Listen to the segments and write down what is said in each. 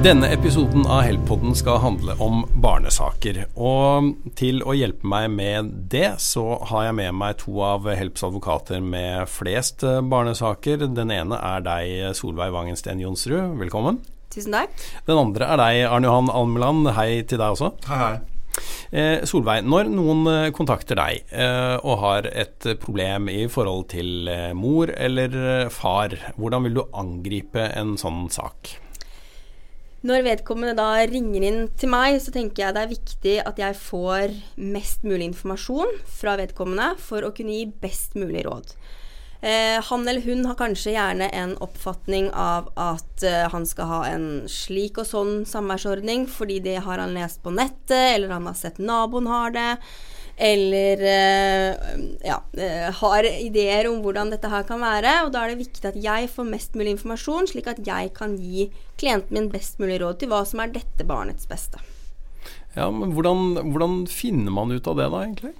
Denne episoden av Heltpodden skal handle om barnesaker. Og til å hjelpe meg med det, så har jeg med meg to av Helps advokater med flest eh, barnesaker. Den ene er deg, Solveig Wangensten Jonsrud. Velkommen. Tusen takk. Den andre er deg, Arne Johan Almeland. Hei til deg også. Hei, hei. Eh, Solveig, når noen eh, kontakter deg eh, og har et problem i forhold til mor eller far, hvordan vil du angripe en sånn sak? Når vedkommende da ringer inn til meg, så tenker jeg det er viktig at jeg får mest mulig informasjon fra vedkommende for å kunne gi best mulig råd. Eh, han eller hun har kanskje gjerne en oppfatning av at eh, han skal ha en slik og sånn samværsordning fordi det har han lest på nettet, eller han har sett naboen har det eller eh, ja, eh, har ideer om hvordan dette her kan være. Og da er det viktig at jeg får mest mulig informasjon, slik at jeg kan gi klienten min best mulig råd til hva som er dette barnets beste. Ja, men hvordan, hvordan finner man ut av det da, egentlig?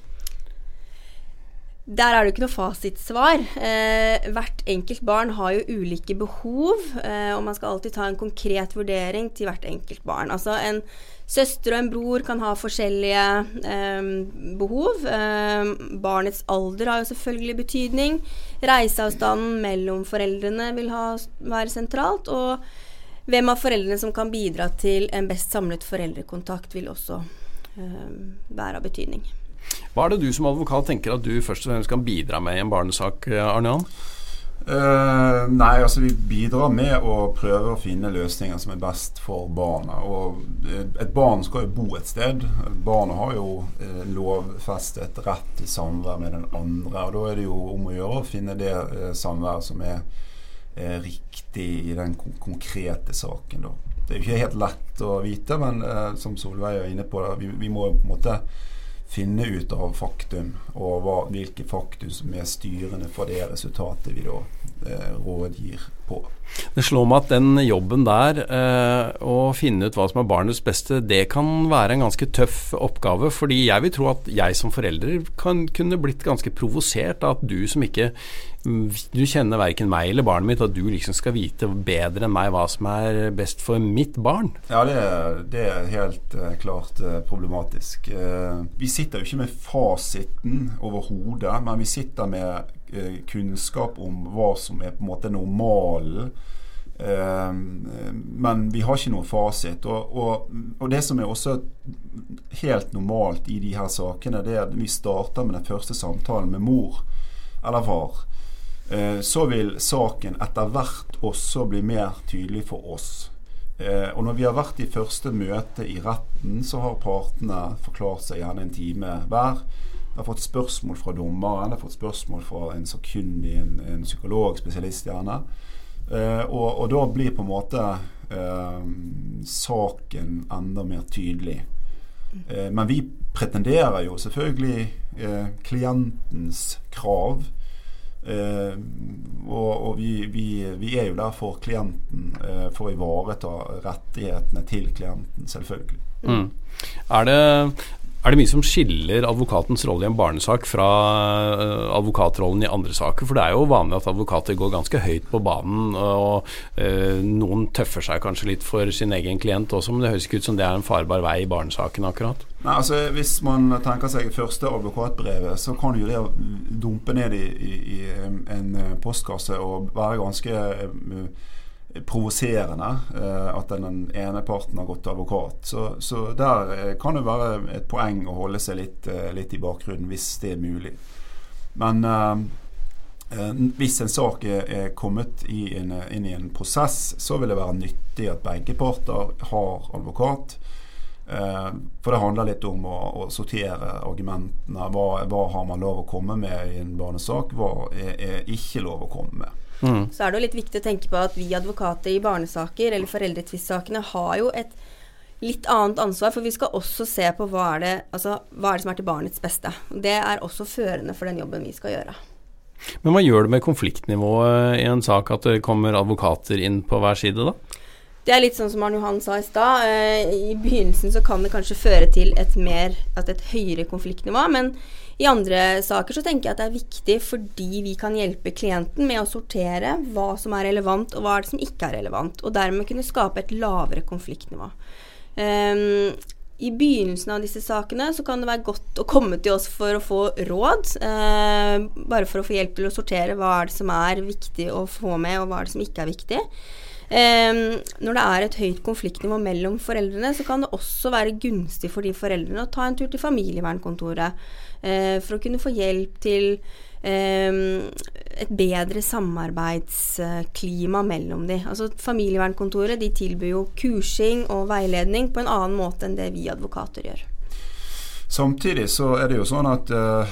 Der er det jo ikke noe fasitsvar. Eh, hvert enkelt barn har jo ulike behov, eh, og man skal alltid ta en konkret vurdering til hvert enkelt barn. Altså en søster og en bror kan ha forskjellige eh, behov. Eh, barnets alder har jo selvfølgelig betydning. Reiseavstanden mellom foreldrene vil ha, være sentralt. Og hvem av foreldrene som kan bidra til en best samlet foreldrekontakt, vil også eh, være av betydning. Hva er det du som advokat tenker at du først og fremst kan bidra med i en barnesak, Arne Jan? Uh, nei, altså vi bidrar med å prøve å finne løsninger som er best for barna. Og et barn skal jo bo et sted. Barnet har jo lovfestet rett til samvær med den andre. Og da er det jo om å gjøre å finne det uh, samværet som er riktig i den kon konkrete saken. Da. Det er jo ikke helt lett å vite, men som Solveig er inne på, da, vi, vi må på en måte finne ut av faktum, og hva, hvilke faktum som er styrende for det resultatet vi da eh, rådgir på. Det slår meg at den jobben der, eh, å finne ut hva som er barnets beste, det kan være en ganske tøff oppgave. Fordi jeg vil tro at jeg som forelder kan, kunne blitt ganske provosert av at du som ikke du kjenner verken meg eller barnet mitt, at du liksom skal vite bedre enn meg hva som er best for mitt barn. Ja, det, det er helt uh, klart problematisk. Vi sitter jo ikke med fasiten over hodet, men vi sitter med kunnskap om hva som er på en måte normalen. men vi har ikke noen fasit. Og, og, og, det som er også helt normalt i de her sakene, det er at vi starter med den første samtalen med mor eller far. Eh, så vil saken etter hvert også bli mer tydelig for oss. Eh, og når vi har vært i første møte i retten, så har partene forklart seg gjerne en time hver. Har fått spørsmål fra dommeren, har fått spørsmål fra en sakkyndig, en, en psykolog, spesialist gjerne. Eh, og, og, da blir på en måte eh, saken enda mer tydelig. Eh, men vi pretenderer jo selvfølgelig eh, klientens krav Eh, og, og vi, vi, vi, er jo der for klienten, eh, for å ivareta rettighetene til klienten, selvfølgelig. Mm. Er, det, er, det, mye som skiller advokatens rolle i en barnesak fra uh, advokatrollen i andre saker? For det er jo vanlig at advokater går ganske høyt på banen, og uh, noen tøffer seg kanskje litt for sin egen klient også, men det høres ikke ut som det er en farbar vei i barnesaken akkurat? Nei, altså Hvis man tenker seg første advokatbrevet, så kan jo det dumpe ned i, i, i en eh, postkasse og være ganske uh, provoserende uh, at den ene parten har gått til advokat. Så, så der uh, kan det være et poeng å holde seg litt, litt i bakgrunnen, hvis det er mulig. Men hvis en sak er, kommet inn i en prosess, så vil det være nyttig at begge parter har advokat. Eh, for det handler litt om å, å sortere argumentene. Hva, hva, har man lov å komme med i en barnesak? Hva er, er ikke lov å komme med? Mm. Så er det jo litt viktig å tenke på at vi advokater i barnesaker eller foreldretvistsakene har jo et litt annet ansvar, for vi skal også se på hva er, det, altså, hva er det som er til barnets beste. Det er også førende for den jobben vi skal gjøre. Men hva gjør det med konfliktnivået i en sak at det kommer advokater inn på hver side, da? Det er litt sånn som Arne Johan sa i stad. Eh, I begynnelsen så kan det kanskje føre til et mer, et høyere konfliktnivå. Men i andre saker så tenker jeg at det er viktig fordi vi kan hjelpe klienten med å sortere hva som er relevant, og hva er det som ikke er relevant. Og dermed kunne skape et lavere konfliktnivå. Um, i begynnelsen av disse sakene så kan det være godt å komme til oss for å få råd. Eh, bare for å få hjelp til å sortere hva er det som er viktig å få med, og hva er det som ikke er viktig. Eh, når det er et høyt konfliktnivå mellom foreldrene, så kan det også være gunstig for de foreldrene å ta en tur til familievernkontoret for å kunne få hjelp til Ehm, et bedre samarbeidsklima mellom de. Altså Familievernkontoret de tilbyr jo kursing og veiledning på en annen måte enn det vi advokater gjør. Samtidig så er det jo sånn at uh,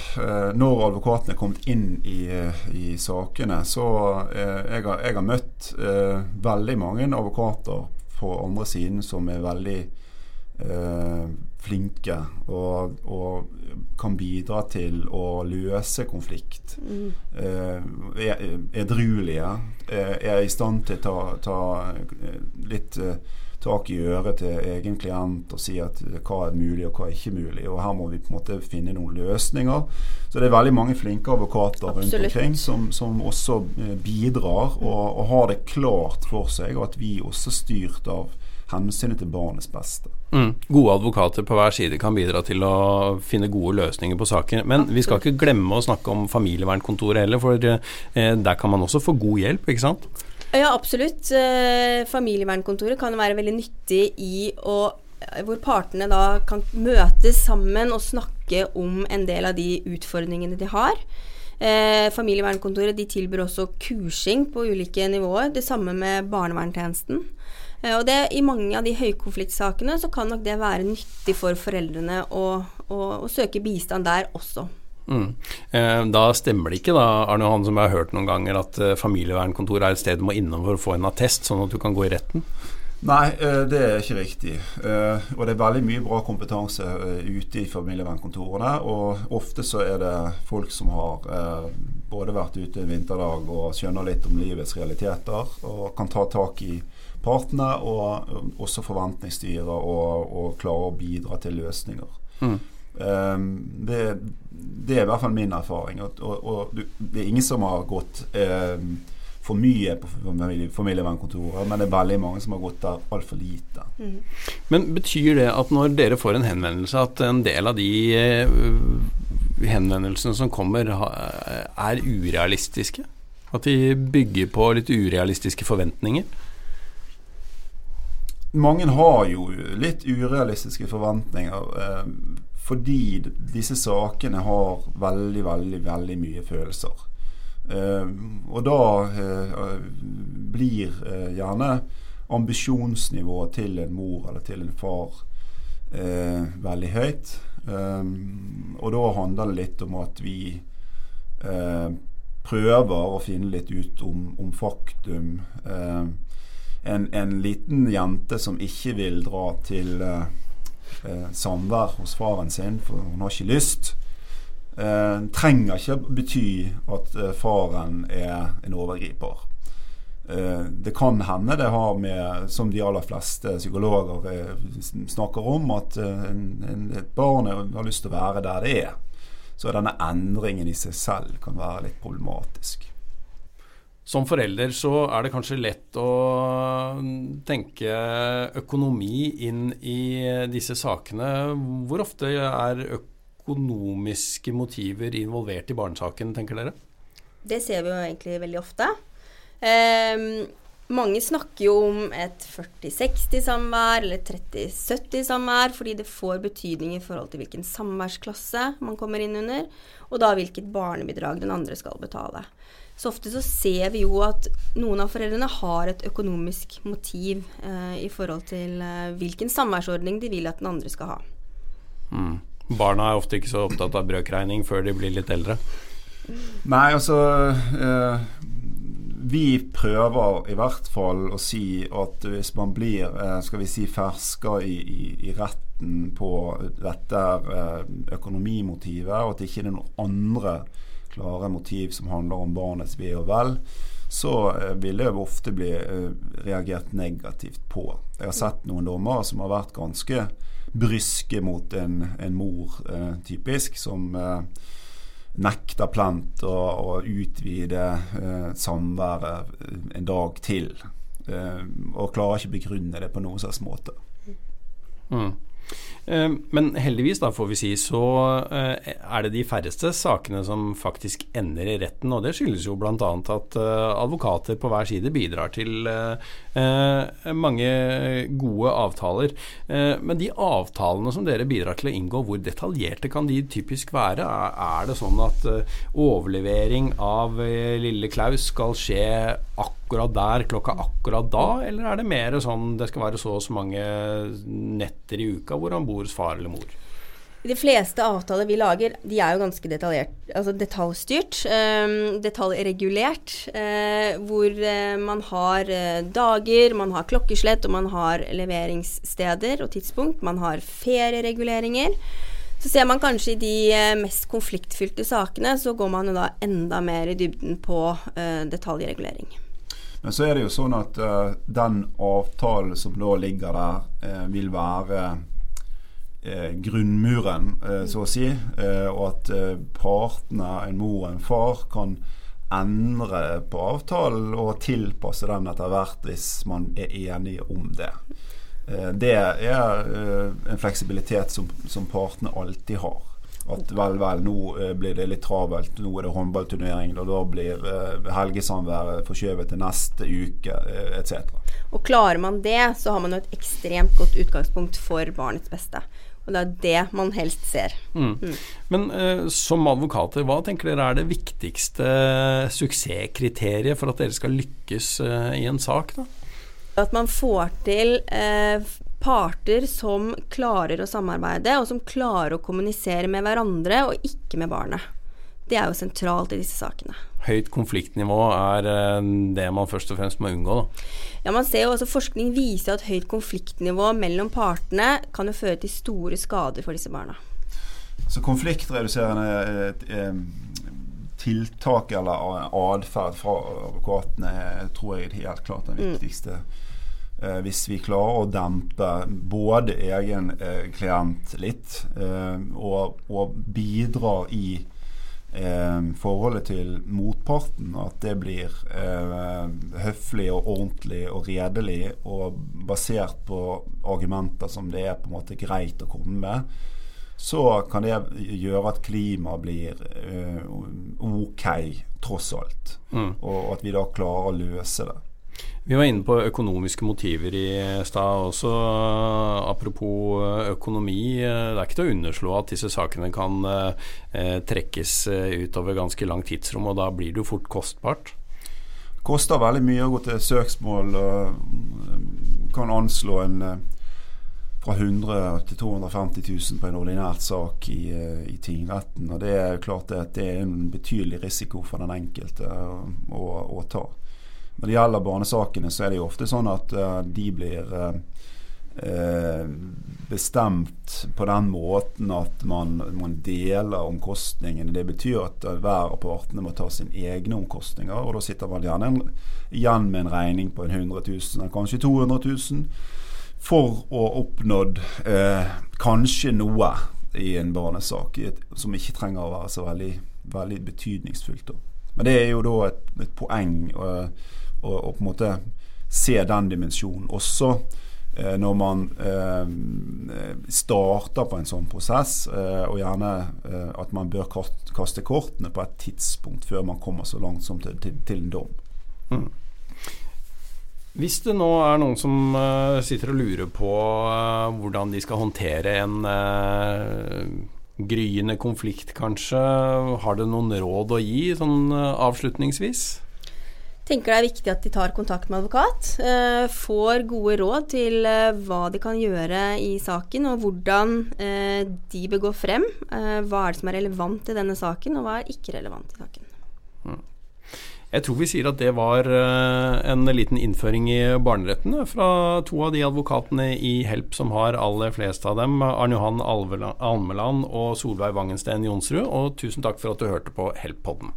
når advokatene er kommet inn i, i sakene, så uh, jeg, har, jeg, har, møtt uh, veldig mange advokater på andre siden som er veldig flinke og, og, kan bidra til å løse konflikt. Mm. Er edruelige. Eh, er i stand til å ta, ta eh, litt eh, tak i øret til egen klient og si at eh, hva er mulig og hva er ikke mulig. Og her må vi på en måte finne noen løsninger. Så det er veldig mange flinke advokater rundt omkring som, som, også eh, bidrar og, og har det klart for seg, og at vi også styrt av hensynet til barnets beste. Mm. Gode advokater på hver side kan bidra til å finne gode løsninger på saker. Men vi skal ikke glemme å snakke om familievernkontoret heller, for eh, der kan man også få god hjelp, ikke sant? Ja, absolutt. Eh, familievernkontoret kan være veldig nyttig i å eh, hvor partene da kan møtes sammen og snakke om en del av de utfordringene de har. Eh, familievernkontoret de tilbyr også kursing på ulike nivåer. Det samme med barnevernstjenesten. Eh, og det, I mange av de høykonfliktsakene så kan nok det være nyttig for foreldrene å, å, å søke bistand der også. Mm. Eh, da stemmer det ikke, da, Arne Johan, som jeg har hørt noen ganger, at eh, familievernkontoret er et sted du må innom for å få en attest, sånn at du kan gå i retten? Nei, eh, det er ikke riktig. Eh, og det er veldig mye bra kompetanse ute i familievernkontorene. Og ofte så er det folk som har både vært ute en vinterdag og skjønner litt om livets realiteter, og kan ta tak i partene, og også forventningsstyret, og, og klare å bidra til løsninger. Mm. Um, det, det, er i hvert fall min erfaring. Og, og, og det er ingen som har gått um, for mye på familievernkontoret, men det er veldig mange som har gått der altfor lite. Mm. Men betyr det at når dere får en henvendelse, at en del av de uh, henvendelsene som kommer, er urealistiske? At de bygger på litt urealistiske forventninger? Mange har jo litt urealistiske forventninger. Eh, fordi disse sakene har veldig, veldig, veldig mye følelser. Eh, og da eh, blir eh, gjerne ambisjonsnivået til en mor eller til en far eh, veldig høyt. Eh, og da handler det litt om at vi prøver å finne litt ut om, om faktum. Eh, en, en, liten jente som ikke vil dra til eh, eh, samvær hos faren sin, for hun har ikke lyst, eh, trenger ikke bety at eh, faren er en overgriper. Eh, det kan hende det har med, som de aller fleste psykologer eh, snakker om, at en, en, et barn har lyst til å være der det er. Så denne endringen i seg selv kan være litt problematisk. Som forelder så er det kanskje lett å tenke økonomi inn i disse sakene. Hvor ofte er økonomiske motiver involvert i barnesaken, tenker dere? Det ser vi jo egentlig veldig ofte. Eh, mange snakker jo om et 40-60-samvær eller 30-70-samvær, fordi det får betydning i forhold til hvilken samværsklasse man kommer inn under, og da hvilket barnebidrag den andre skal betale. Så ofte så ser vi jo at noen av foreldrene har et økonomisk motiv eh, i forhold til eh, hvilken samværsordning de vil at den andre skal ha. Mm. Barna er ofte ikke så opptatt av brøkregning før de blir litt eldre. Nei, altså eh, Vi prøver i hvert fall å si at hvis man blir eh, skal vi si ferska i, i, i, retten på dette eh, økonomimotivet, og at det ikke er noen andre klare motiv som handler om barnets ve og vel, så eh, vil det ofte bli eh, reagert negativt på. Jeg har sett noen dommer som har vært ganske bryske mot en, en mor, eh, typisk, som eh, nekter plent å, å utvide eh, samværet en dag til. Eh, og klarer ikke begrunne det på noen slags måte. Mm. Eh, men heldigvis, da får vi si, så eh, er det de færreste sakene som faktisk ender i retten. Og det skyldes jo bl.a. at eh, advokater på hver side bidrar til mange gode avtaler. Men de avtalene som dere bidrar til å inngå, hvor detaljerte kan de typisk være? Er det sånn at overlevering av lille Klaus skal skje akkurat der, klokka akkurat da, eller er det mer sånn det skal være så og så mange netter i uka hvor han bor hos far eller mor? De fleste avtaler vi lager, de er jo ganske altså detaljstyrt. Um, detaljregulert. Uh, hvor uh, man har uh, dager, man har klokkeslett, og man har leveringssteder og tidspunkt. Man har feriereguleringer. Så ser man kanskje i de mest konfliktfylte sakene, så går man jo da enda mer i dybden på detaljregulering. Men så er det jo sånn at den avtalen som da ligger der, vil være uh, grunnmuren, så å si. Og at partene, en mor og en far, kan endre på avtalen og tilpasse den etter hvert hvis man er enige om det. Det er en fleksibilitet som, som, partene alltid har. At vel, vel, nå blir det litt travelt, nå er det håndballturnering, og da blir helgesamværet forskjøvet til neste uke, etc. Og klarer man det, så har man jo et ekstremt godt utgangspunkt for barnets beste. Og det er det man helst ser. Mm. Mm. Men uh, som advokater, hva tenker dere er det viktigste suksesskriteriet for at dere skal lykkes uh, i en sak? da? At man får til uh, parter som klarer å samarbeide, og som klarer å kommunisere med hverandre, og ikke med barnet. Det er jo sentralt i disse sakene. Høyt konfliktnivå er det man først og fremst må unngå, da? Ja, man ser jo også Forskning viser at høyt konfliktnivå mellom partene kan jo føre til store skader for disse barna. Så konfliktreduserende eh, tiltak eller atferd fra advokatene tror jeg er helt klart den mm. viktigste. Mm. Hvis vi klarer å dempe både egen eh, klient litt, eh, og, og bidrar i eh, forholdet til motparten, at det blir eh, høflig og ordentlig og redelig og basert på argumenter som det er på en måte greit å komme med, så kan det gjøre at klimaet blir eh, ok, tross alt. Mm. Og at vi da klarer å løse det. Vi var inne på økonomiske motiver i stad også. Apropos økonomi. Det er ikke til å underslå at disse sakene kan eh, trekkes utover ganske lang tidsrom, og da blir det jo fort kostbart. Det koster veldig mye å gå til søksmål. Og kan anslå en fra 100 til 250 000 på en ordinært sak i, i tingretten. Og det er klart at det er en betydelig risiko for den enkelte å, å, å ta. Når det gjelder barnesakene, så er det jo ofte sånn at uh, de blir uh, bestemt på den måten at man, man, deler omkostningene. Det betyr at hver av partene må ta sine egne omkostninger, og da sitter man gjerne igjen med en regning på en 100 000, kanskje 200 000, for å oppnådd eh, kanskje noe i en barnesak som ikke trenger å være så veldig, veldig betydningsfullt. Men det er jo da et, et poeng. Og, og, og på en måte se den dimensjonen også eh, når man eh, starter på en sånn prosess, eh, og gjerne eh, at man bør kaste kortene på et tidspunkt før man kommer så langt som til, til, til en dom. Mm. Hvis det nå er noen som uh, sitter og lurer på uh, hvordan de skal håndtere en gryende konflikt, kanskje, har du noen råd å gi sånn avslutningsvis? tenker det er viktig at de tar kontakt med advokat. Eh, får gode råd til eh, hva de kan gjøre i saken, og hvordan eh, de bør gå frem. Eh, hva er det som er relevant i denne saken, og hva er ikke relevant i saken. Mm. Jeg tror vi sier at det var eh, en liten innføring i barneretten eh, fra to av de advokatene i Help som har aller flest av dem, Arne Johan Almeland og Solveig Wangensten Jonsrud. Og tusen takk for at du hørte på Help-podden.